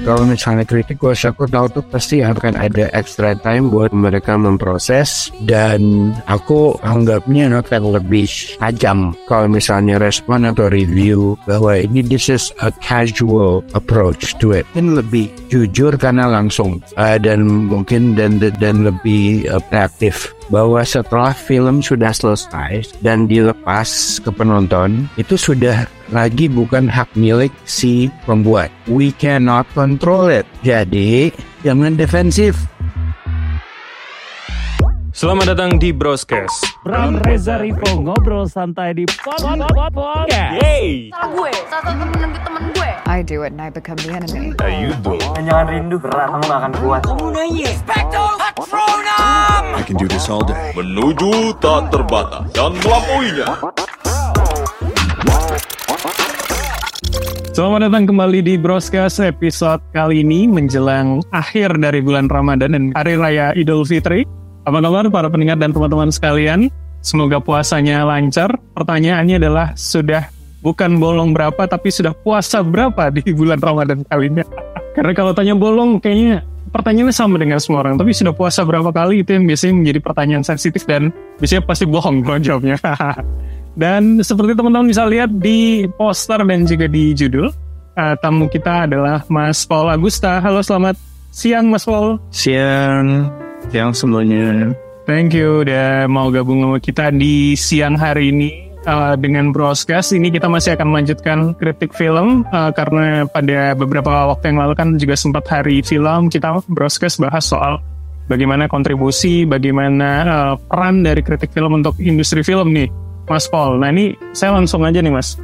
Kalau misalnya kritik, gue aku tahu tuh pasti akan ada extra time buat mereka memproses. Dan aku anggapnya akan lebih tajam. Kalau misalnya respon atau review bahwa ini this is a casual approach to it. Mungkin lebih jujur karena langsung. Uh, dan mungkin dan dan lebih uh, reaktif bahwa setelah film sudah selesai dan dilepas ke penonton itu sudah lagi bukan hak milik si pembuat. We cannot control it. Jadi jangan defensif. Selamat datang di Broscast. Bram Reza Rivo ngobrol santai di podcast. Yeay. salah gue salah satu temen temen gue I do it and I become the enemy. Ayo dong. Jangan rindu berat, kamu gak akan kuat. I can do this all day. menuju tak terbatas dan melampauinya. Selamat datang kembali di Broscast episode kali ini menjelang akhir dari bulan Ramadan dan Hari Raya Idul Fitri. Apa kabar para pendengar dan teman-teman sekalian? Semoga puasanya lancar. Pertanyaannya adalah sudah bukan bolong berapa tapi sudah puasa berapa di bulan Ramadan kali ini? Karena kalau tanya bolong kayaknya pertanyaannya sama dengan semua orang. Tapi sudah puasa berapa kali itu yang biasanya menjadi pertanyaan sensitif dan biasanya pasti bohong kalau jawabnya. dan seperti teman-teman bisa lihat di poster dan juga di judul, eh, tamu kita adalah Mas Paul Agusta. Halo selamat siang Mas Paul. Siang, siang semuanya. Thank you udah mau gabung sama kita di siang hari ini uh, dengan Broscast. Ini kita masih akan melanjutkan kritik film uh, karena pada beberapa waktu yang lalu kan juga sempat hari film kita Broscast bahas soal bagaimana kontribusi, bagaimana uh, peran dari kritik film untuk industri film nih, Mas Paul. Nah ini saya langsung aja nih Mas.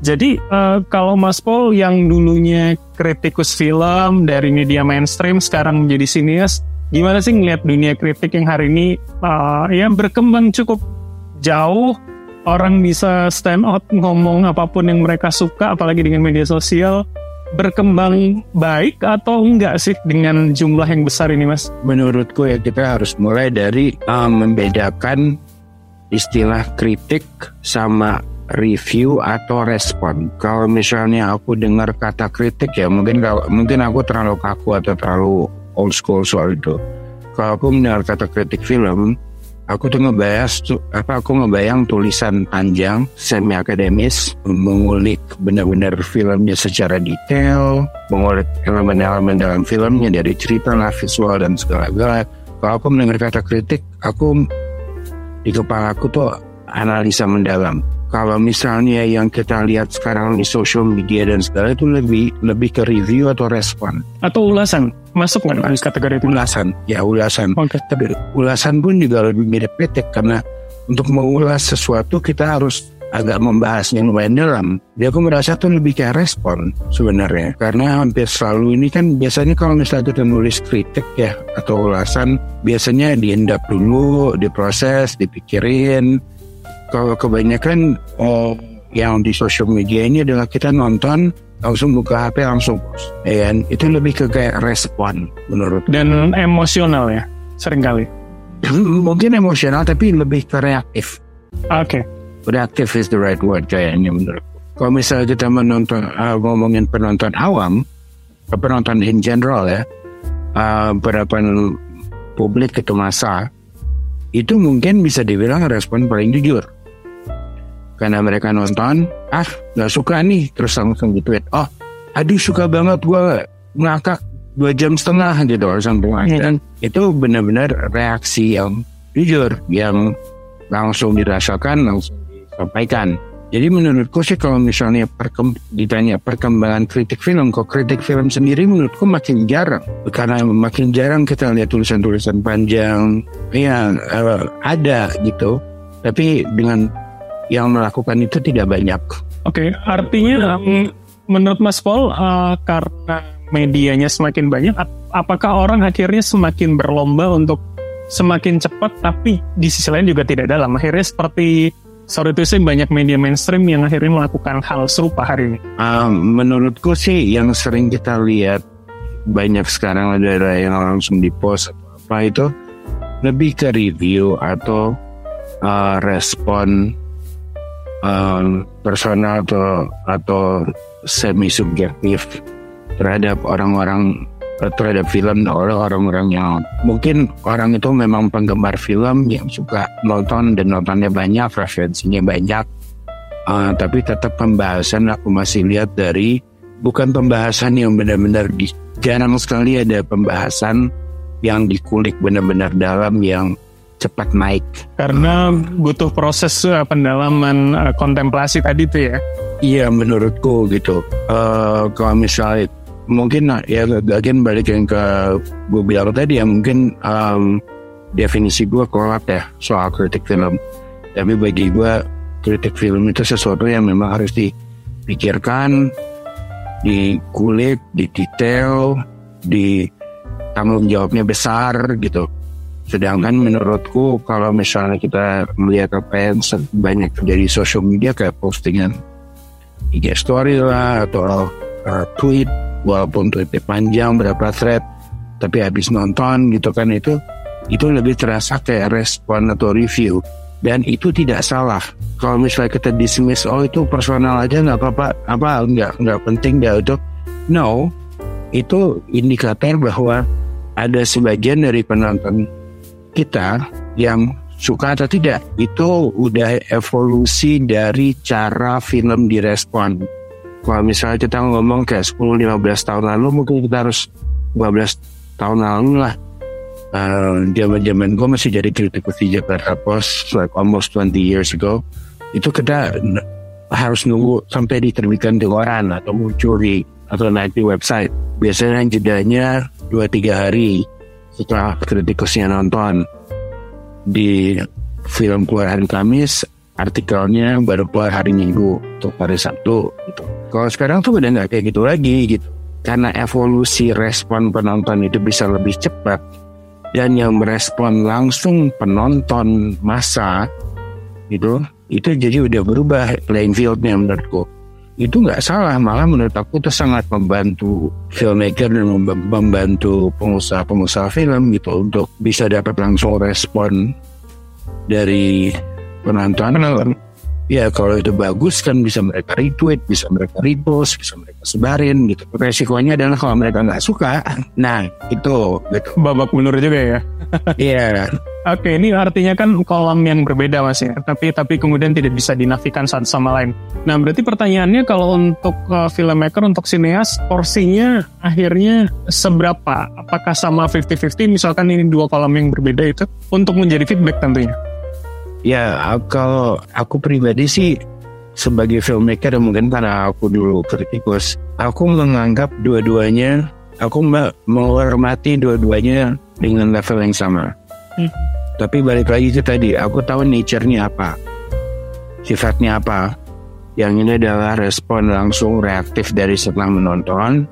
Jadi uh, kalau Mas Paul yang dulunya kritikus film dari media mainstream sekarang menjadi sinias, gimana sih ngeliat dunia kritik yang hari ini? Uh, ya berkembang cukup jauh. Orang bisa stand out ngomong apa pun yang mereka suka apalagi dengan media sosial. Berkembang baik atau enggak sih dengan jumlah yang besar ini mas? Menurutku ya kita harus mulai dari uh, membedakan istilah kritik sama review atau respon. Kalau misalnya aku dengar kata kritik ya mungkin kalau mungkin aku terlalu kaku atau terlalu old school soal itu. Kalau aku mendengar kata kritik film, aku tuh ngebayang tuh apa aku ngebayang tulisan panjang semi akademis mengulik benar-benar filmnya secara detail, mengulik elemen-elemen dalam filmnya dari cerita lah, visual dan segala-galanya. Kalau aku mendengar kata kritik, aku di kepala aku tuh analisa mendalam. Kalau misalnya yang kita lihat sekarang di social media dan segala itu lebih lebih ke review atau respon. atau ulasan masuk nggak di kategori itu Ulasan, ya ulasan. Oke. Tapi ulasan pun juga lebih mirip kritik karena untuk mengulas sesuatu kita harus agak membahasnya lumayan dalam. Jadi aku merasa tuh lebih kayak respon sebenarnya. Karena hampir selalu ini kan biasanya kalau misalnya kita nulis kritik ya atau ulasan biasanya diendap dulu, diproses, dipikirin. Kalau kebanyakan oh, yang di social media ini adalah kita nonton langsung buka HP langsung post. Ya itu lebih ke kayak respon menurut dan emosional ya sering kali mungkin emosional tapi lebih ke reaktif. oke Reaktif is the right word kayaknya menurut. Kalau misalnya kita menonton uh, ngomongin penonton awam, uh, penonton in general ya, uh, publik itu masa, itu mungkin bisa dibilang respon paling jujur. Karena mereka nonton, ah nggak suka nih, terus langsung gitu oh aduh suka banget gua ngakak dua jam setengah gitu or something like that. Itu benar-benar reaksi yang jujur, yang langsung dirasakan, langsung disampaikan. Jadi menurutku sih kalau misalnya perkem, ditanya perkembangan kritik film, kok kritik film sendiri menurutku makin jarang. Karena makin jarang kita lihat tulisan-tulisan panjang, ya eh, ada gitu. Tapi dengan yang melakukan itu tidak banyak. Oke, artinya um, menurut Mas Paul uh, karena medianya semakin banyak, ap- apakah orang akhirnya semakin berlomba untuk semakin cepat, tapi di sisi lain juga tidak dalam. Akhirnya seperti sorry to say banyak media mainstream yang akhirnya melakukan hal serupa hari ini. Ah, menurutku sih yang sering kita lihat banyak sekarang ada yang langsung di post apa itu lebih ke review atau uh, respon um, personal atau atau semi subjektif terhadap orang-orang eh, terhadap film oleh orang-orang yang mungkin orang itu memang penggemar film yang suka nonton dan nontonnya banyak referensinya banyak. Uh, tapi tetap pembahasan aku masih lihat dari bukan pembahasan yang benar-benar jarang sekali ada pembahasan yang dikulik benar-benar dalam yang cepat naik Karena butuh proses uh, pendalaman uh, kontemplasi tadi tuh ya. Iya menurutku gitu. Eh kalau misalnya mungkin nah, ya bagian balik yang ke gue bilang tadi ya mungkin em, definisi gue kolot ya soal kritik film. Tapi bagi gue kritik film itu sesuatu yang memang harus dipikirkan, dikulik, didetail, di tanggung jawabnya besar gitu. Sedangkan menurutku kalau misalnya kita melihat apa yang banyak terjadi di social media kayak postingan IG story lah atau uh, tweet walaupun tweetnya panjang berapa thread tapi habis nonton gitu kan itu itu lebih terasa kayak respon atau review. Dan itu tidak salah. Kalau misalnya kita dismiss oh itu personal aja nggak apa-apa apa nggak nggak penting dia itu. No itu indikator bahwa ada sebagian dari penonton kita yang suka atau tidak itu udah evolusi dari cara film direspon. Kalau misalnya kita ngomong kayak 10-15 tahun lalu mungkin kita harus 15 tahun lalu lah. Zaman zaman gue masih jadi kritikus di Jakarta Post like almost 20 years ago. Itu kita harus nunggu sampai diterbitkan di koran atau muncul di atau naik di website. Biasanya jedanya 2-3 hari setelah kritikusnya nonton di film keluar hari Kamis artikelnya baru keluar hari Minggu untuk hari Sabtu gitu. Kalau sekarang tuh udah nggak kayak gitu lagi gitu. Karena evolusi respon penonton itu bisa lebih cepat dan yang merespon langsung penonton masa gitu itu jadi udah berubah playing fieldnya menurutku itu nggak salah malah menurut aku itu sangat membantu filmmaker dan mem- membantu pengusaha-pengusaha film gitu untuk bisa dapat langsung respon dari penonton. Ya kalau itu bagus kan bisa mereka retweet, bisa mereka repost, bisa mereka sebarin gitu. Resikonya adalah kalau mereka nggak suka, nah itu gitu. Babak belur juga ya. Iya, Oke, ini artinya kan kolom yang berbeda mas ya, tapi tapi kemudian tidak bisa dinafikan satu sama lain. Nah, berarti pertanyaannya kalau untuk uh, filmmaker, untuk sineas, porsinya akhirnya seberapa? Apakah sama 50-50? Misalkan ini dua kolom yang berbeda itu untuk menjadi feedback tentunya. Ya, kalau aku pribadi sih sebagai filmmaker mungkin karena aku dulu kritikus, aku menganggap dua-duanya, aku me- menghormati dua-duanya dengan level yang sama. Tapi balik lagi ke tadi, aku tahu nature-nya apa, sifatnya apa. Yang ini adalah respon langsung reaktif dari setelah menonton,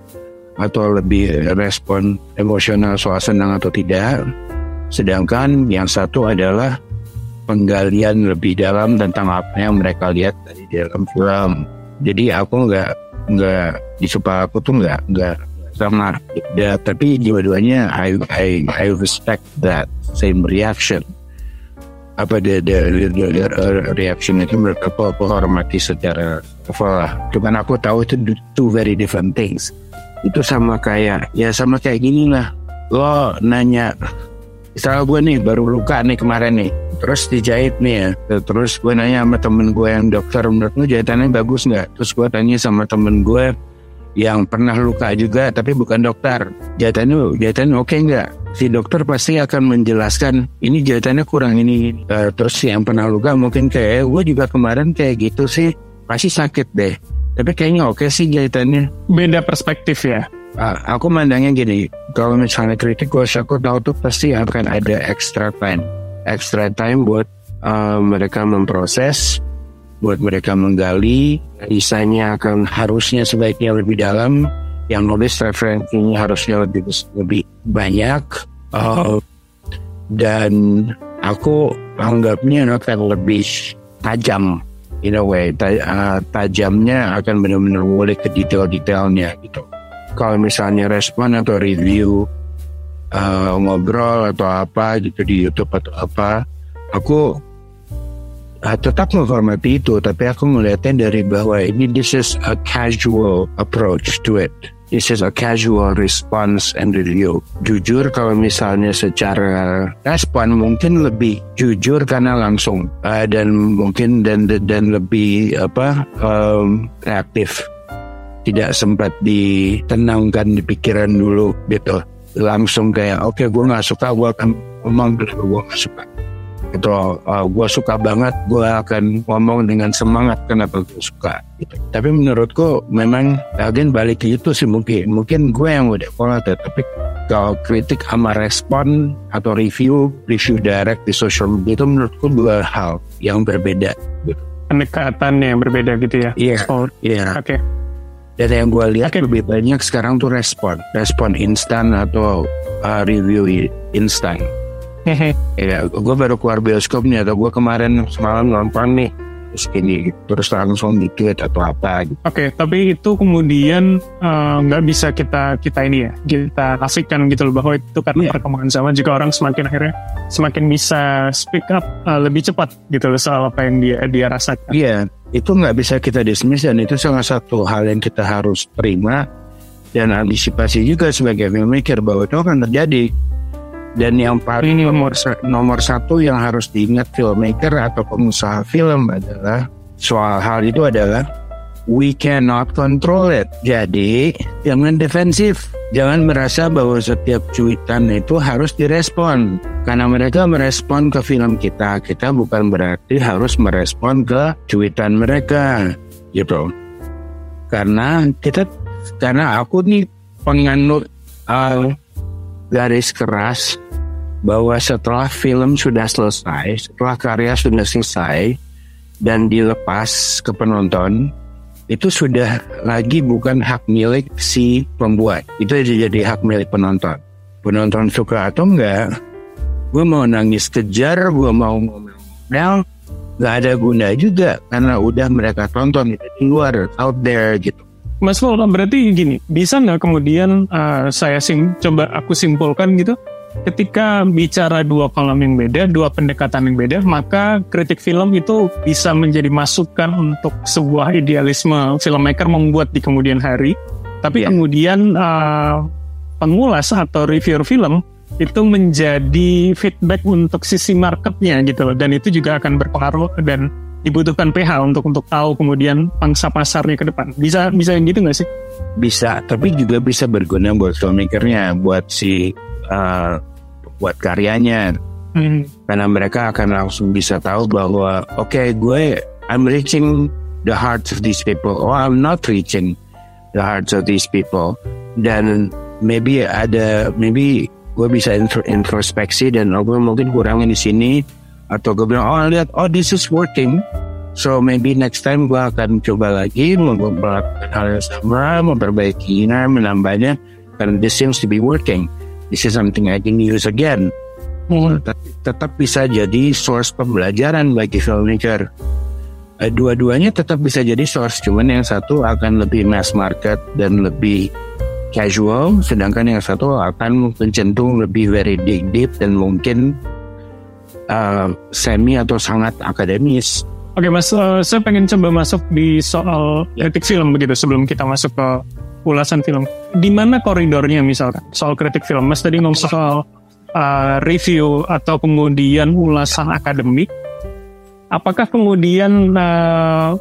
atau lebih respon emosional soal senang atau tidak. Sedangkan yang satu adalah penggalian lebih dalam tentang apa yang mereka lihat dari dalam film. Jadi aku nggak nggak di aku tuh nggak nggak sama. Ya, tapi dua-duanya I, I I respect that same reaction. Apa the, the reaction itu mereka aku, hormati secara lah. Cuman aku tahu itu two very different things. Itu sama kayak ya sama kayak gini lah. Lo nanya misalnya gue nih baru luka nih kemarin nih terus dijahit nih ya terus gue nanya sama temen gue yang dokter menurut lu jahitannya bagus nggak terus gue tanya sama temen gue yang pernah luka juga tapi bukan dokter. Jahitannya jahitannya oke nggak? Si dokter pasti akan menjelaskan ini jahitannya kurang ini Eh, terus yang pernah luka mungkin kayak "Eh, gue juga kemarin kayak gitu sih pasti sakit deh. Tapi kayaknya oke sih jahitannya. Beda perspektif ya. Ah, aku mandangnya gini, kalau misalnya kritik, gue aku tahu tuh pasti akan ada extra time, extra time buat uh, mereka memproses, buat mereka menggali, desainnya akan harusnya sebaiknya lebih dalam, yang nulis referensinya harusnya lebih lebih banyak, uh, dan aku anggapnya akan lebih tajam in a way. Ta- uh, tajamnya akan benar-benar mulai ke detail-detailnya gitu. Kalau misalnya respon atau review uh, ngobrol atau apa gitu di YouTube atau apa aku uh, tetap menghormati itu, tapi aku melihatnya dari bahwa ini this is a casual approach to it. This is a casual response and review. Jujur kalau misalnya secara respon mungkin lebih jujur karena langsung uh, dan mungkin dan dan lebih apa um, reaktif. Tidak sempat ditenangkan di pikiran dulu gitu. Langsung kayak oke okay, gue nggak suka gue akan ngomong gue nggak suka itu uh, gue suka banget gue akan ngomong dengan semangat kenapa gue suka gitu. tapi menurutku memang again balik itu sih mungkin mungkin gue yang udah pola tapi kalau kritik sama respon atau review review direct di social media itu menurutku dua hal yang berbeda gitu. pendekatan yang berbeda gitu ya iya oh, iya oke okay. dan yang gue lihat okay. lebih banyak sekarang tuh respon respon instan atau uh, review instan ya gue baru keluar bioskop nih atau gue kemarin semalam nonton nih terus ini terus langsung dikit atau apa gitu. Oke, okay, tapi itu kemudian eh, nggak uh, bisa kita kita ini ya kita nafikan gitu loh bahwa itu karena yeah. perkembangan zaman jika orang semakin akhirnya semakin bisa speak up uh, lebih cepat gitu loh soal apa yang dia dia rasakan. Iya, yeah, itu nggak bisa kita dismiss dan itu salah satu hal yang kita harus terima dan antisipasi juga sebagai filmmaker bahwa itu akan terjadi dan yang paling nomor nomor satu yang harus diingat filmmaker atau pengusaha film adalah soal hal itu adalah we cannot control it. Jadi jangan defensif. Jangan merasa bahwa setiap cuitan itu harus direspon. Karena mereka merespon ke film kita. Kita bukan berarti harus merespon ke cuitan mereka. Gitu. Karena kita, karena aku nih penganut uh, garis keras bahwa setelah film sudah selesai, setelah karya sudah selesai dan dilepas ke penonton, itu sudah lagi bukan hak milik si pembuat. Itu jadi hak milik penonton. Penonton suka atau enggak, gue mau nangis kejar, gue mau ngomel, nggak ada guna juga karena udah mereka tonton itu di luar, out there gitu. Mas Paul, berarti gini, bisa nggak kemudian uh, saya sim coba aku simpulkan gitu, ketika bicara dua kolom yang beda, dua pendekatan yang beda, maka kritik film itu bisa menjadi masukan untuk sebuah idealisme filmmaker membuat di kemudian hari. Tapi yeah. kemudian uh, pengulas atau reviewer film itu menjadi feedback untuk sisi marketnya gitu loh, dan itu juga akan berpengaruh dan dibutuhkan PH untuk untuk tahu kemudian pangsa pasarnya ke depan. Bisa bisa gitu nggak sih? Bisa, tapi juga bisa berguna buat filmmakernya, buat si uh, buat karyanya. Hmm. Karena mereka akan langsung bisa tahu bahwa oke okay, gue I'm reaching the hearts of these people. Or I'm not reaching the hearts of these people. Dan maybe ada maybe gue bisa introspeksi dan oh, gue mungkin kurangin di sini. Atau gue bilang oh lihat oh this is working. So maybe next time gue akan coba lagi melakukan hal yang sama memperbaikinya menambahnya karena this seems to be working this is something I can use again hmm. tetap, tetap bisa jadi source pembelajaran bagi filmmaker uh, dua-duanya tetap bisa jadi source cuman yang satu akan lebih mass market dan lebih casual sedangkan yang satu akan mencentung lebih very deep, deep dan mungkin uh, semi atau sangat akademis. Oke mas, uh, saya pengen coba masuk di soal kritik film begitu sebelum kita masuk ke ulasan film. Di mana koridornya misalkan soal kritik film? Mas tadi ngomong soal uh, review atau kemudian ulasan akademik. Apakah kemudian uh,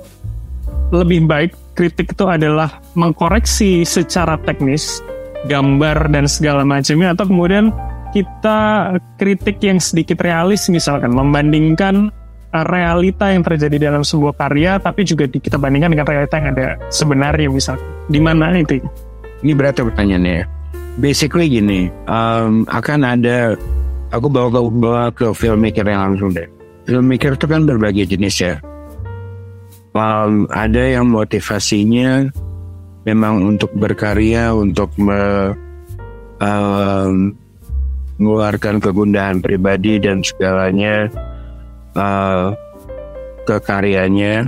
lebih baik kritik itu adalah mengkoreksi secara teknis gambar dan segala macamnya atau kemudian kita kritik yang sedikit realis misalkan membandingkan uh, realita yang terjadi dalam sebuah karya tapi juga di, kita bandingkan dengan realita yang ada sebenarnya misal di mana itu ini berarti pertanyaannya basically gini um, akan ada aku bawa ke, bawa ke filmmaker yang langsung deh. Filmmaker itu kan berbagai jenis ya. Um, ada yang motivasinya memang untuk berkarya untuk me, um, mengeluarkan kegundahan pribadi dan segalanya uh, ke karyanya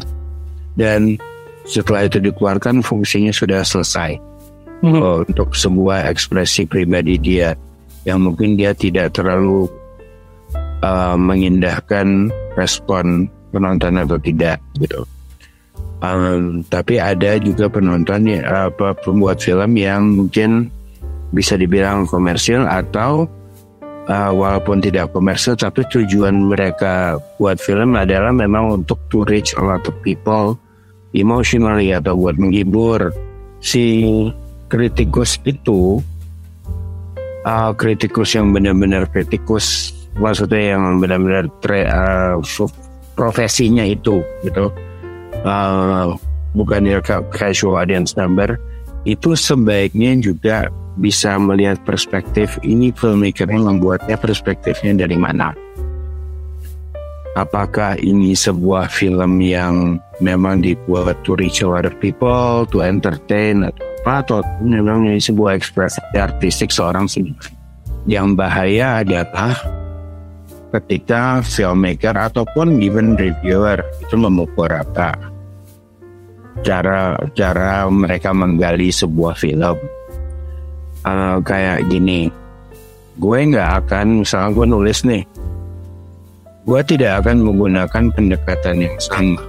dan setelah itu dikeluarkan fungsinya sudah selesai hmm. uh, untuk sebuah ekspresi pribadi dia yang mungkin dia tidak terlalu uh, mengindahkan respon penonton atau tidak gitu. Um, tapi ada juga penonton ya, apa pembuat film yang mungkin bisa dibilang komersil atau uh, walaupun tidak komersil tapi tujuan mereka buat film adalah memang untuk to reach a lot of people emotionally atau buat menghibur si kritikus itu uh, kritikus yang benar-benar kritikus maksudnya yang benar-benar uh, profesinya itu gitu. Uh, bukan ya casual audience number itu sebaiknya juga bisa melihat perspektif ini filmmaker yang membuatnya perspektifnya dari mana apakah ini sebuah film yang memang dibuat to reach a people to entertain atau apa atau memang ini sebuah ekspresi artistik seorang sendiri yang bahaya adalah ketika filmmaker ataupun even reviewer itu memukul rata. Cara cara mereka menggali sebuah film. Uh, kayak gini. Gue nggak akan misalnya gue nulis nih gue tidak akan menggunakan pendekatan yang sama.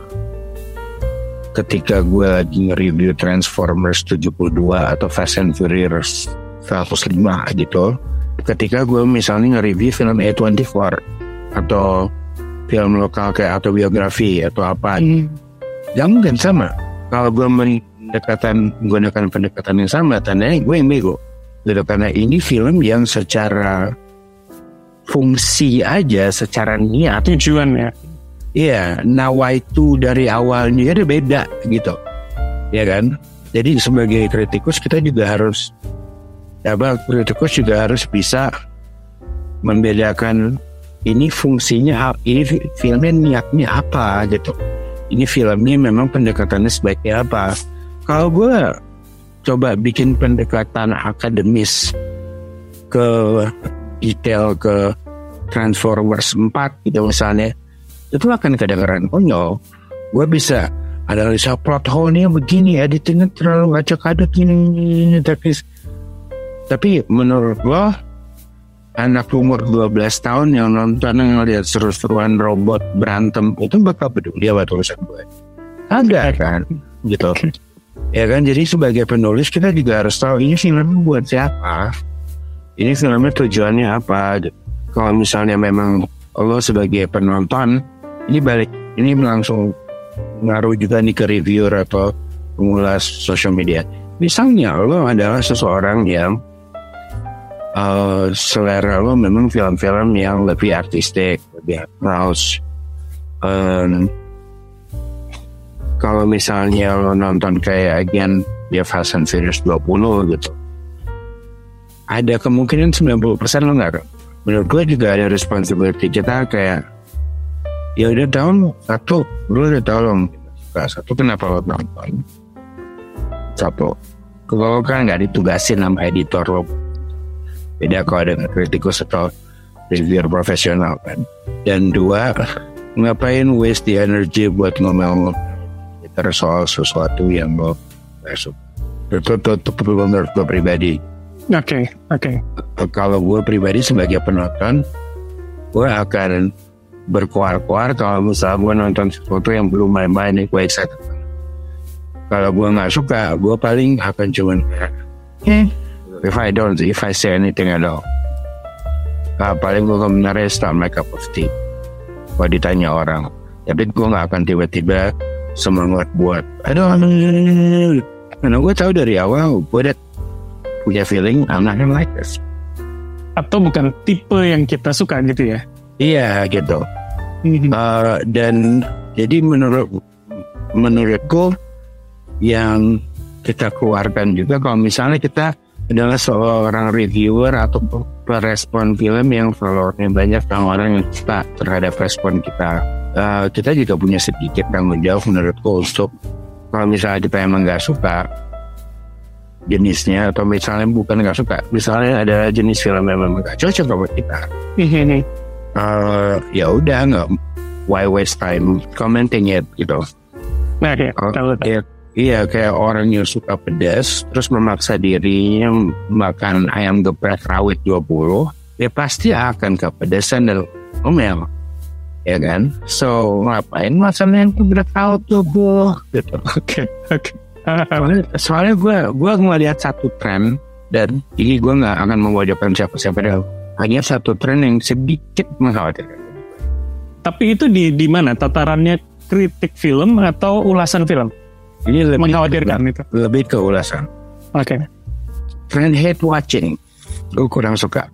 Ketika gue lagi nge-review Transformers 72 atau Fast and Furious 105 gitu ketika gue misalnya nge-review film A24 atau film lokal kayak autobiografi atau apa hmm. ya mungkin sama. Kalau gue pendekatan menggunakan pendekatan yang sama tandanya gue yang bego. Gitu karena ini film yang secara fungsi aja secara niat. Tujuan ya. Iya nawa itu dari awalnya ada beda gitu. Ya kan? Jadi sebagai kritikus kita juga harus apa kritikus juga harus bisa membedakan ini fungsinya ini filmnya niatnya apa gitu. Ini filmnya memang pendekatannya sebaiknya apa. Kalau gue coba bikin pendekatan akademis ke detail ke Transformers 4 gitu misalnya itu akan kedengaran konyol gue bisa analisa plot hole-nya begini editingnya terlalu ngacak-adek ini, ini tapi tapi menurut gue anak umur 12 tahun yang nonton yang lihat seru-seruan robot berantem itu bakal peduli apa tulisan gue ada kan? Gitu. Ya kan? Jadi sebagai penulis kita juga harus tahu ini film buat siapa ini filmnya tujuannya apa? Kalau misalnya memang lo sebagai penonton ini balik ini langsung ngaruh juga nih ke reviewer atau pengulas social media. Misalnya lo adalah seseorang yang uh, selera lo memang film-film yang lebih artistik lebih house. Um, kalau misalnya lo nonton kayak again Fast and Furious 20 gitu ada kemungkinan 90% lo nggak menurut gue juga ada responsibility kita kayak ya udah tahu satu. Lo udah tahu lo satu kenapa lo nonton satu kalau kan nggak ditugasin sama editor lo. Beda kalau ada kritikus atau reviewer profesional kan. Dan dua ngapain waste the energy buat ngomong kita soal sesuatu yang lo suka itu perlu menurut pribadi Oke, okay, oke. Okay. Kalau gue pribadi sebagai penonton, gue akan berkuar-kuar kalau misalnya gue nonton sesuatu yang belum main-main nih gue excited. Kalau gue nggak suka, gue paling akan cuman eh, if I don't, if I say anything at all. Nah, paling gue sebenarnya start my cup of tea. Kalau ditanya orang, tapi gue nggak akan tiba-tiba semangat buat, aduh, karena gue tahu dari awal gue udah punya feeling I'm not gonna like this. Atau bukan tipe yang kita suka gitu ya? Iya gitu. uh, dan jadi menurut menurutku yang kita keluarkan juga kalau misalnya kita adalah seorang reviewer atau respon film yang followernya banyak orang yang suka terhadap respon kita uh, kita juga punya sedikit tanggung jawab menurutku untuk kalau misalnya kita emang nggak suka jenisnya atau misalnya bukan nggak suka misalnya ada jenis film yang memang gak cocok sama kita. Uh, ya udah nggak why waste time commenting it gitu. Nah ya, uh, ya, iya kayak orang yang suka pedas terus memaksa dirinya makan ayam geprek rawit 20 ya pasti akan kepedesan dan omel ya kan? So ngapain masalah yang udah tahu tuh bu gitu. Oke, oke. Soalnya, soalnya gue gue ngeliat satu tren dan ini gue nggak akan mewajibkan siapa-siapa deh hanya satu tren yang sedikit mengkhawatirkan. Tapi itu di di mana? Tatarannya kritik film atau ulasan film? ini lebih Mengkhawatirkan itu. lebih ke ulasan. Oke. trend hate watching. Gue kurang suka.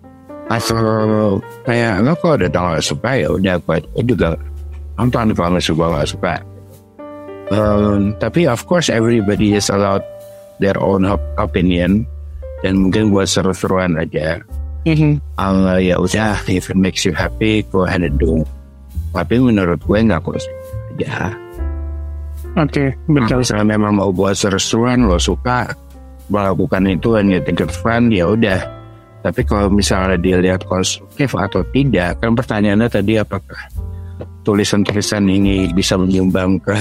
Atau kayak lo kok udah tau suka ya udah gue juga nonton kalau suka gak suka Um, tapi of course everybody is allowed their own op- opinion. Dan mungkin buat seru-seruan aja. Mhm. uh, ya udah if it makes you happy go ahead and do. Tapi menurut gue nggak kurus aja Oke, Kalau betul. misalnya memang mau buat seru-seruan lo suka melakukan itu and you think it's fun ya udah. Tapi kalau misalnya dilihat konstruktif atau tidak kan pertanyaannya tadi apakah tulisan-tulisan ini bisa menyumbang ke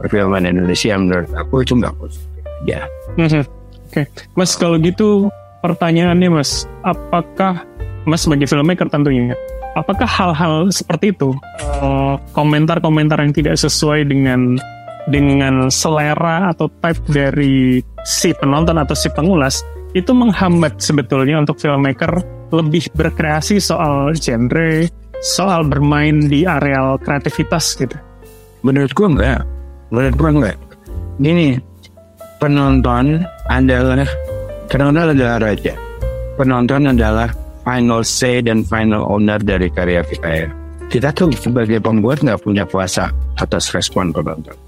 perfilman Indonesia menurut aku itu nggak positif aja Mhm. Oke, Mas kalau gitu pertanyaannya Mas, apakah Mas sebagai filmmaker tentunya, apakah hal-hal seperti itu eh, komentar-komentar yang tidak sesuai dengan dengan selera atau type dari si penonton atau si pengulas itu menghambat sebetulnya untuk filmmaker lebih berkreasi soal genre, soal bermain di areal kreativitas gitu. menurut gue enggak menurut gue enggak gini penonton adalah penonton adalah raja penonton adalah final say dan final owner dari karya kita ya kita tuh sebagai pembuat nggak punya kuasa atas respon penonton.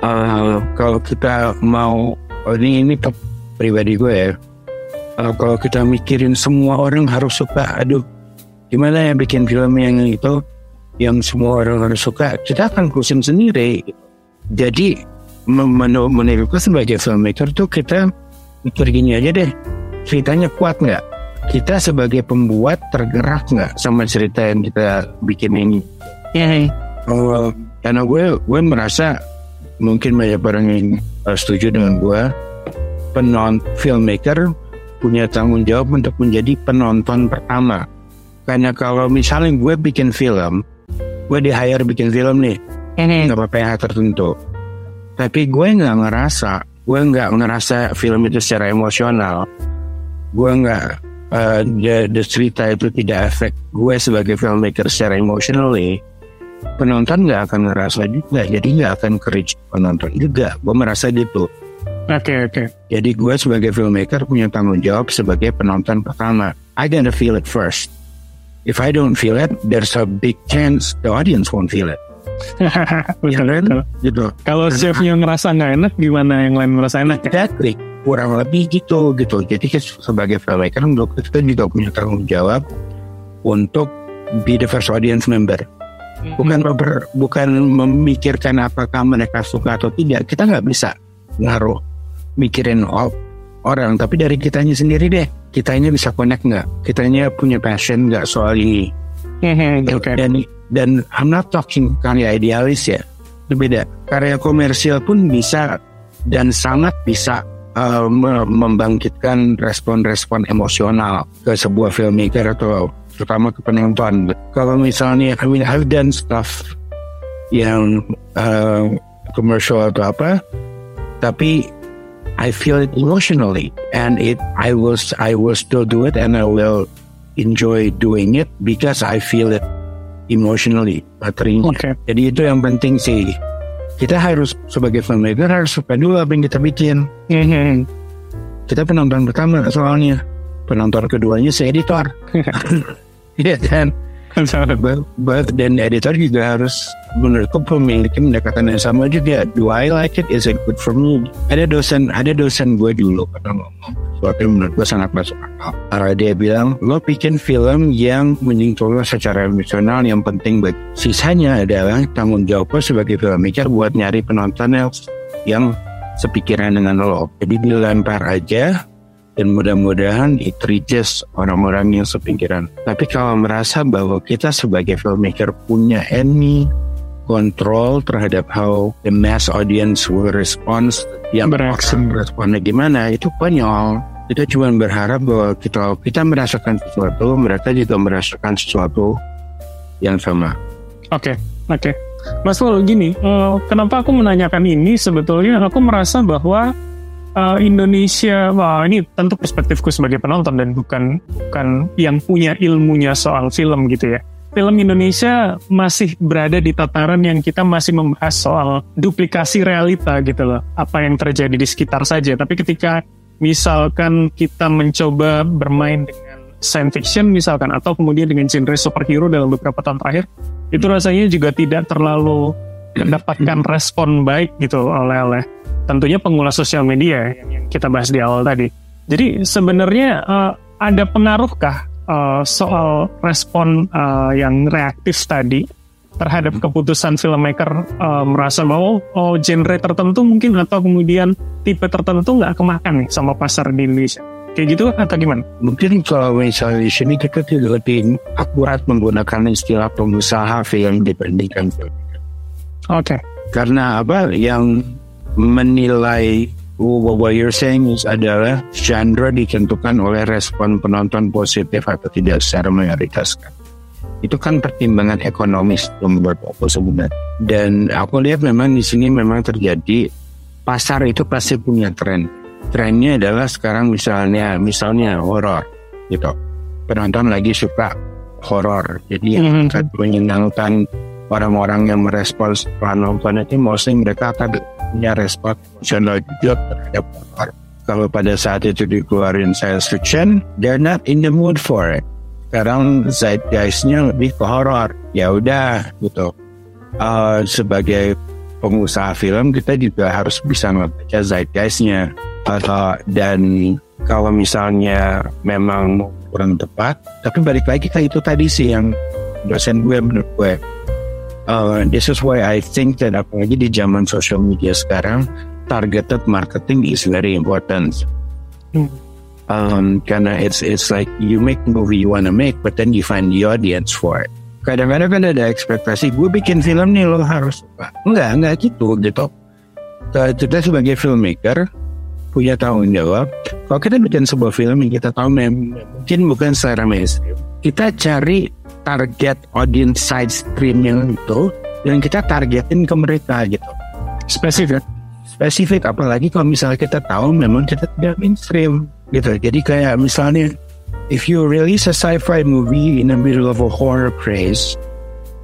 Eh, kalau kita mau ini ini pribadi gue ya. Eh, kalau kita mikirin semua orang harus suka aduh gimana ya bikin film yang itu yang semua orang harus suka kita akan pusing sendiri. Jadi men- men- menurutku sebagai filmmaker tuh kita mikir gini aja deh. Ceritanya kuat nggak? Kita sebagai pembuat tergerak nggak sama cerita yang kita bikin ini? Oh, karena gue gue merasa mungkin banyak orang yang uh, setuju dengan gue. Penon filmmaker punya tanggung jawab untuk menjadi penonton pertama. Karena kalau misalnya gue bikin film gue di hire bikin film nih. Nggak apa PH tertentu. Tapi gue nggak ngerasa gue nggak ngerasa film itu secara emosional. Gue nggak uh, the, the cerita itu tidak efek gue sebagai filmmaker secara emotionally penonton nggak akan ngerasa juga jadi nggak akan ke reach penonton juga. Gue merasa gitu. Oke oke. jadi gue sebagai filmmaker punya tanggung jawab sebagai penonton pertama. I gotta feel it first if I don't feel it there's a big chance the audience won't feel it. Ya kan? Gitu. Kalau chefnya ngerasa nggak enak, gimana yang lain merasa enak? exactly. Kurang lebih gitu gitu. Jadi sebagai filmmaker menurut kita juga punya tanggung jawab untuk be the first audience member. Bukan member- bukan memikirkan apakah mereka suka atau tidak. Kita nggak bisa ngaruh mikirin orang tapi dari kitanya sendiri deh kitanya bisa connect nggak? Kitanya punya passion nggak soal ini? Mhm, Oke. dan dan I'm not talking karya idealis ya. Itu beda karya komersial pun bisa dan sangat bisa uh, me- membangkitkan respon-respon emosional ke sebuah filmmaker atau terutama ke penonton. Kalau misalnya I mean I've done stuff yang uh, commercial atau apa tapi I feel it emotionally and it I will I will still do it and I will enjoy doing it because I feel it emotionally materinya. Oke. Jadi itu yang penting sih. Kita harus sebagai filmmaker harus suka dulu apa yang kita bikin. Mhm. Kita penonton pertama soalnya. Penonton keduanya si editor. Iya kan? But, dan editor juga harus menurutku memiliki pendekatan yang sama juga. Do I like it? Is it good for me? Ada dosen, ada dosen gue dulu pernah ngomong sesuatu yang menurut gue sangat masuk akal. Karena dia bilang, lo bikin film yang menyentuh secara emosional yang penting bagi. Sisanya adalah tanggung jawab lo sebagai filmmaker buat nyari penonton yang sepikiran dengan lo. Jadi dilempar aja dan mudah-mudahan it reaches orang-orang yang sepikiran. Tapi kalau merasa bahwa kita sebagai filmmaker punya any control terhadap how the mass audience will respond, yang Bereaksi. orang responnya gimana, itu konyol. Kita cuma berharap bahwa kita kita merasakan sesuatu, mereka juga merasakan sesuatu yang sama. Oke, oke. Mas Paul, gini, eh, kenapa aku menanyakan ini? Sebetulnya aku merasa bahwa eh, Indonesia, wah ini tentu perspektifku sebagai penonton dan bukan bukan yang punya ilmunya soal film gitu ya. Film Indonesia masih berada di tataran yang kita masih membahas soal duplikasi realita gitu loh. Apa yang terjadi di sekitar saja. Tapi ketika misalkan kita mencoba bermain dengan science fiction misalkan atau kemudian dengan genre superhero dalam beberapa tahun terakhir itu rasanya juga tidak terlalu mendapatkan respon baik gitu oleh oleh tentunya pengguna sosial media yang, yang kita bahas di awal tadi. Jadi sebenarnya eh, ada pengaruhkah eh, soal respon eh, yang reaktif tadi terhadap keputusan filmmaker eh, merasa bahwa oh genre tertentu mungkin atau kemudian tipe tertentu nggak kemakan nih sama pasar di Indonesia. Kayak gitu atau gimana? Mungkin kalau misalnya di sini kita tidak lebih akurat menggunakan istilah pengusaha film dibandingkan film. Oke. Karena apa yang menilai what what you're saying is adalah genre ditentukan oleh respon penonton positif atau tidak secara mayoritas kan. Itu kan pertimbangan ekonomis membuat aku sebenarnya. Dan aku lihat memang di sini memang terjadi pasar itu pasti punya tren. Trennya adalah sekarang misalnya misalnya horor gitu. Penonton lagi suka horor. Jadi yang Mhm. akan menyenangkan orang-orang yang merespon setelah nonton itu mostly mereka akan punya respon emosional juga terhadap horror. Kalau pada saat itu dikeluarin science fiction, they're not in the mood for it. Sekarang zeitgeistnya lebih ke horror. Ya udah gitu. Uh, sebagai pengusaha film kita juga harus bisa membaca zeitgeistnya. Uh, dan kalau misalnya memang kurang tepat, tapi balik lagi ke itu tadi sih yang dosen gue menurut gue Uh, this is why I think that apalagi di zaman social media sekarang targeted marketing is very important. Hmm. Um, karena it's it's like you make movie you wanna make, but then you find the audience for it. Kadang-kadang kan ada ekspektasi gue bikin film nih lo harus suka. Enggak, enggak gitu gitu. Kita sebagai filmmaker punya tanggung jawab. Kalau kita bikin sebuah film yang kita tahu mungkin bukan secara mainstream, kita cari target audience side stream yang itu dan kita targetin ke mereka gitu Spesifik. spesifik apalagi kalau misalnya kita tahu memang kita tidak mainstream gitu jadi kayak misalnya if you release a sci-fi movie in the middle of a horror craze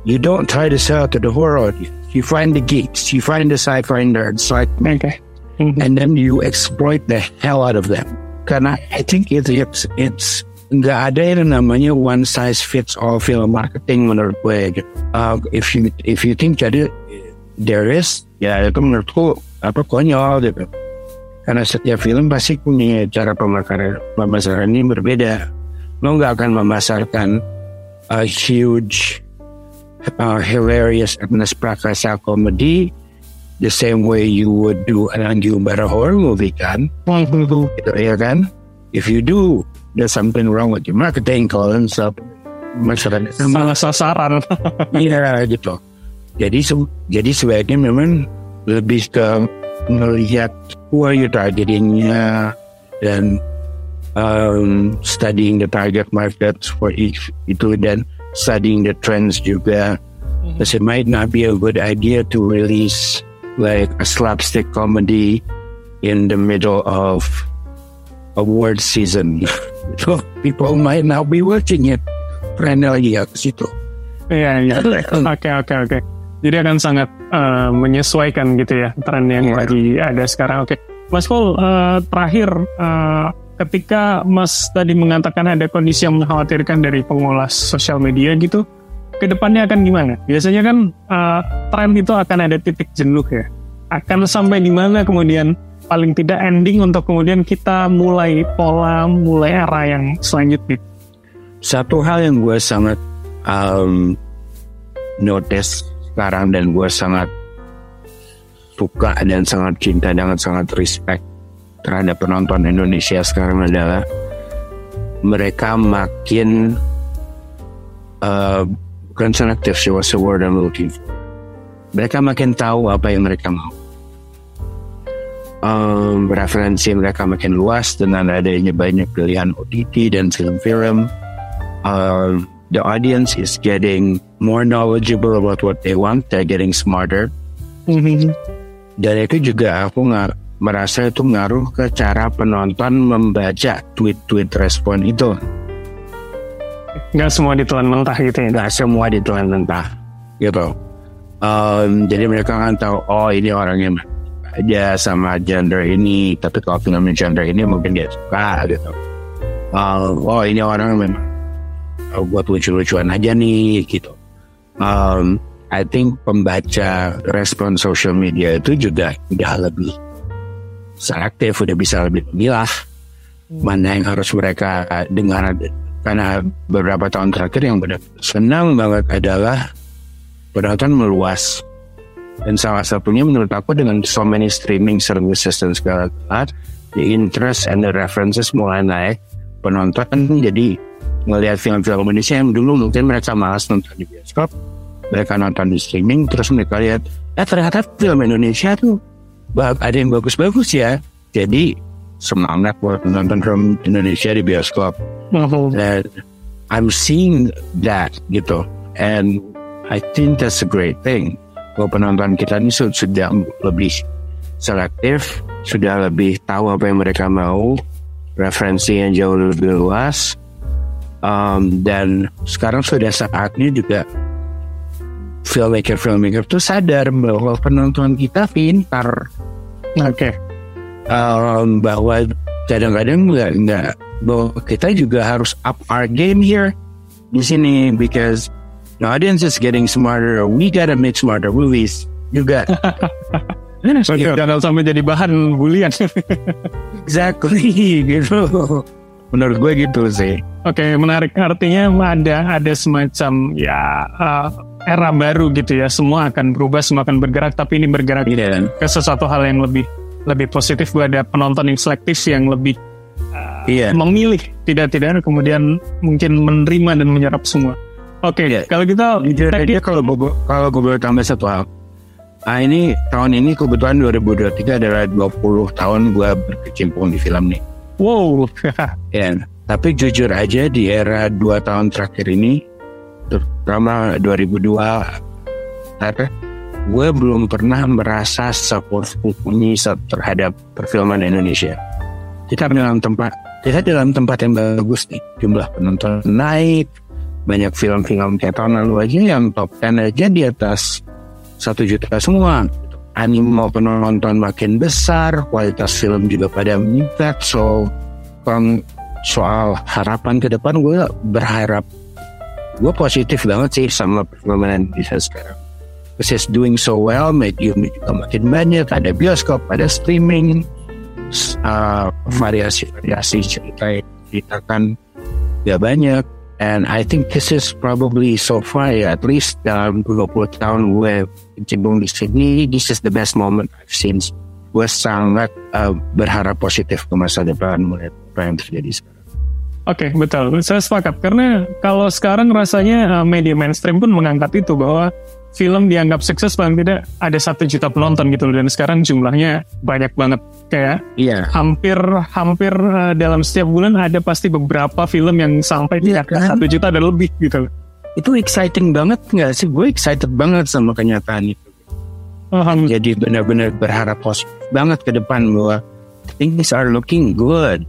you don't try to sell to the horror audience you find the geeks you find the sci-fi nerds like. Mhm. and then you exploit the hell out of them. Karena I think it, it's it's nggak ada yang namanya one size fits all film marketing menurut gue. gitu. Uh, if you if you think jadi there is ya itu menurutku apa konyol gitu. Karena setiap film pasti punya cara pemasaran pemasaran ini berbeda. Lo nggak akan memasarkan a huge uh, hilarious Ernest Prakasa comedy the same way you would do an better horror movie kan gitu ya kan if you do there's something wrong with your marketing kalau stuff masyarakat Salah sasaran. iya gitu. Jadi se- jadi sebaiknya memang lebih ke melihat who are you targetingnya dan um, studying the target markets for each itu dan studying the trends juga. Because it might not be a good idea to release like a slapstick comedy in the middle of award season. so people might not be watching it. Lagi ya ke situ. Iya, iya. Oke, oke, oke. Jadi akan sangat eh, menyesuaikan gitu ya tren yang Iya. lagi ada sekarang. Oke, Mas Paul, eh, terakhir eh, ketika Mas tadi mengatakan ada kondisi yang mengkhawatirkan dari pengolah sosial media gitu, ke depannya akan gimana? Biasanya kan eh, tren itu akan ada titik jenuh ya. Akan sampai di mana kemudian paling tidak ending untuk kemudian kita mulai pola, mulai era yang selanjutnya. Satu hal yang gue sangat um, notice sekarang dan gue sangat suka dan sangat cinta dan sangat respect terhadap penonton Indonesia sekarang adalah mereka makin uh, bukan selektif sih what's the word I'm looking for. Mereka makin tahu apa yang mereka mau. Um, referensi mereka makin luas dengan adanya banyak pilihan OTT dan film-film. Um, the audience is getting more knowledgeable about what they want. They're getting smarter. Mhm. Dan itu juga aku nggak merasa itu ngaruh ke cara penonton membaca tweet-tweet respon itu. nggak semua ditelan mentah gitu ya Nggak semua ditelan mentah gitu. Um, jadi mereka kan tahu oh ini orangnya aja sama gender ini, tapi kalau film gender ini mungkin dia suka gitu. Uh, oh ini orang memang uh, buat lucu-lucuan aja nih gitu. Um, I think pembaca respon social media itu juga udah lebih selektif, udah bisa lebih memilah mana yang harus mereka dengar karena beberapa tahun terakhir yang benar senang banget adalah penonton meluas dan salah satunya menurut aku dengan so many streaming services dan segala galanya the interest and the references mulai naik. Penonton jadi ngelihat film-film Indonesia yang dulu mungkin mereka malas nonton di bioskop mereka nonton di streaming terus mereka lihat eh ternyata film Indonesia tuh ada yang bagus-bagus ya. Jadi semangat buat nonton film Indonesia di bioskop. Mhm. and I'm seeing that gitu. And I think that's a great thing bahwa penonton kita ini su- sudah lebih selektif sudah lebih tahu apa yang mereka mau referensi yang jauh lebih luas Um, dan sekarang sudah saatnya juga filmmaker filmmaker tuh sadar bahwa penonton kita pintar. Oke. Um, bahwa kadang-kadang nggak nggak bahwa kita juga harus up our game here di sini because the audience is getting smarter. We gotta make smarter movies juga. jangan sampai jadi bahan bulian exactly gitu. Menurut gue gitu sih. Oke, menarik. Artinya ada ada semacam ya uh, era baru gitu ya. Semua akan berubah, semua akan bergerak, tapi ini bergerak Iya kan? ke sesuatu hal yang lebih lebih positif. Gue ada penonton yang selektif yang lebih Iya. memilih, tidak tidak kemudian mungkin menerima dan menyerap semua. Oke, Iya. kalau kita Jujur take aja kalau gue kalau gue boleh tambah satu hal. Ah ini tahun ini kebetulan 2023 adalah 20 tahun gue berkecimpung di film nih. wow, Ya, tapi jujur aja di era dua tahun terakhir ini, terutama 2002, apa, gue belum pernah merasa ini terhadap perfilman Indonesia. Kita dalam tempat, kita dalam tempat yang bagus nih, jumlah penonton naik, banyak film-film kayak tahun lalu aja yang top 10 aja di atas satu juta semua. Animo penonton makin besar, kualitas film juga pada meningkat. So, kalau soal harapan ke depan gue berharap gue positif banget sih sama perfilman Indonesia sekarang. Because doing so well, medium juga makin banyak, ada bioskop, ada streaming, uh, variasi-variasi cerita yang diceritakan gak banyak. And I think this is probably so far at least dalam 20 tahun gue kecimpung di sini, this is the best moment I've seen. Gue sangat uh, berharap positif ke masa depan melihat apa yang terjadi sekarang. Oke, betul. Saya sepakat. Karena kalau sekarang rasanya uh, media mainstream pun mengangkat itu bahwa film dianggap sukses paling tidak ada satu juta penonton gitu loh. Dan sekarang jumlahnya banyak banget. Kayak Iya. hampir hampir uh, dalam setiap bulan ada pasti beberapa film yang sampai di Iya, angka kan? satu juta dan lebih gitu. loh. Itu exciting banget nggak sih? Gue excited banget sama kenyataan itu. Alhamdulillah. Jadi benar-benar berharap positif banget ke depan bahwa things are looking good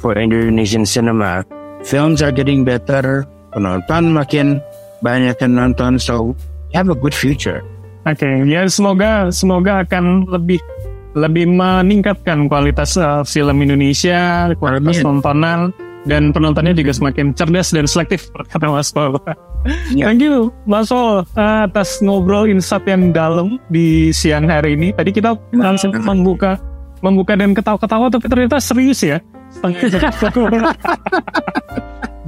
for Indonesian cinema. Films are getting better, penonton makin banyak yang nonton, so have a good future. Oke, ya semoga semoga akan lebih lebih meningkatkan kualitas uh, film Indonesia, kualitas Amin. tontonan dan penontonnya juga semakin cerdas dan selektif kata Mas Paul. Ya. Thank you Mas Paul uh, atas ngobrol insight yang dalam di siang hari ini. Tadi kita langsung membuka membuka dan ketawa-ketawa tapi ternyata serius ya. Setengah.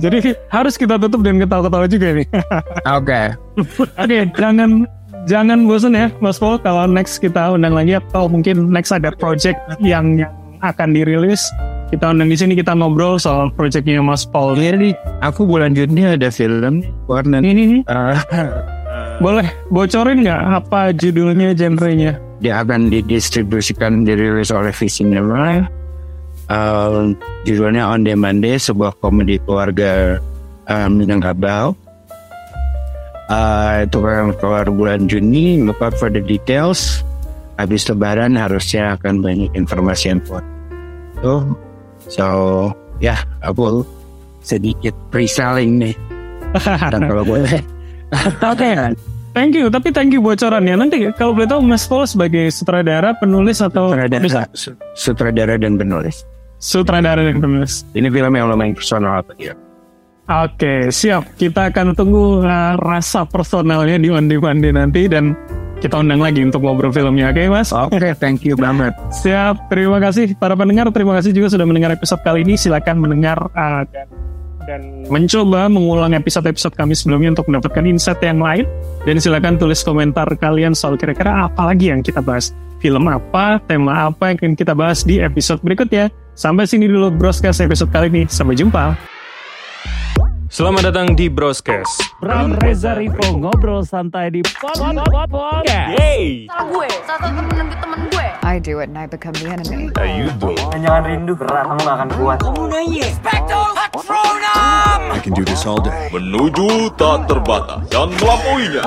Jadi harus kita tutup dan ketawa-ketawa juga nih. Oke. Oke, jangan jangan bosan ya, Mas Paul. Kalau next kita undang lagi atau mungkin next ada project yang yang akan dirilis, kita undang di sini kita ngobrol soal projectnya Mas Paul. Jadi aku bulan Juni ada film warna Ini nih, uh, boleh bocorin nggak apa judulnya, genrenya? dia akan didistribusikan dirilis oleh Visinema. Um, judulnya On Demand Day, sebuah komedi keluarga um, Minangkabau. Uh, itu akan keluar bulan Juni. Look out for the details. Habis lebaran harusnya akan banyak informasi yang buat itu. So, ya, aku sedikit pre-selling nih. Dan kalau boleh. Oke. Thank you, tapi thank you bocorannya. Nanti kalau boleh tahu Mas Paul sebagai sutradara, penulis atau Sutradara, su- sutradara dan penulis. Sutradara dan penulis. Ini film yang lumayan personal apa dia. Oke, siap. Kita akan tunggu uh, rasa personalnya di On Demand nanti dan kita undang lagi untuk ngobrol filmnya. Oke, Mas? Oke, thank you banget. Siap. Terima kasih para pendengar. Terima kasih juga sudah mendengar episode kali ini. Silakan mendengar uh, dan dan mencoba mengulang episode-episode kami sebelumnya untuk mendapatkan insight yang lain. Dan silakan tulis komentar kalian soal kira-kira apa lagi yang kita bahas. Film apa, tema apa yang akan kita bahas di episode berikutnya. Sampai sini dulu Broscast episode kali ini. Sampai jumpa. Selamat datang di Broscast. Bram Reza Rivo ngobrol santai di podcast. Gue, satu temen temen gue. I do it and I become the enemy. I can do this all day. Menuju tak terbatas dan melampauinya.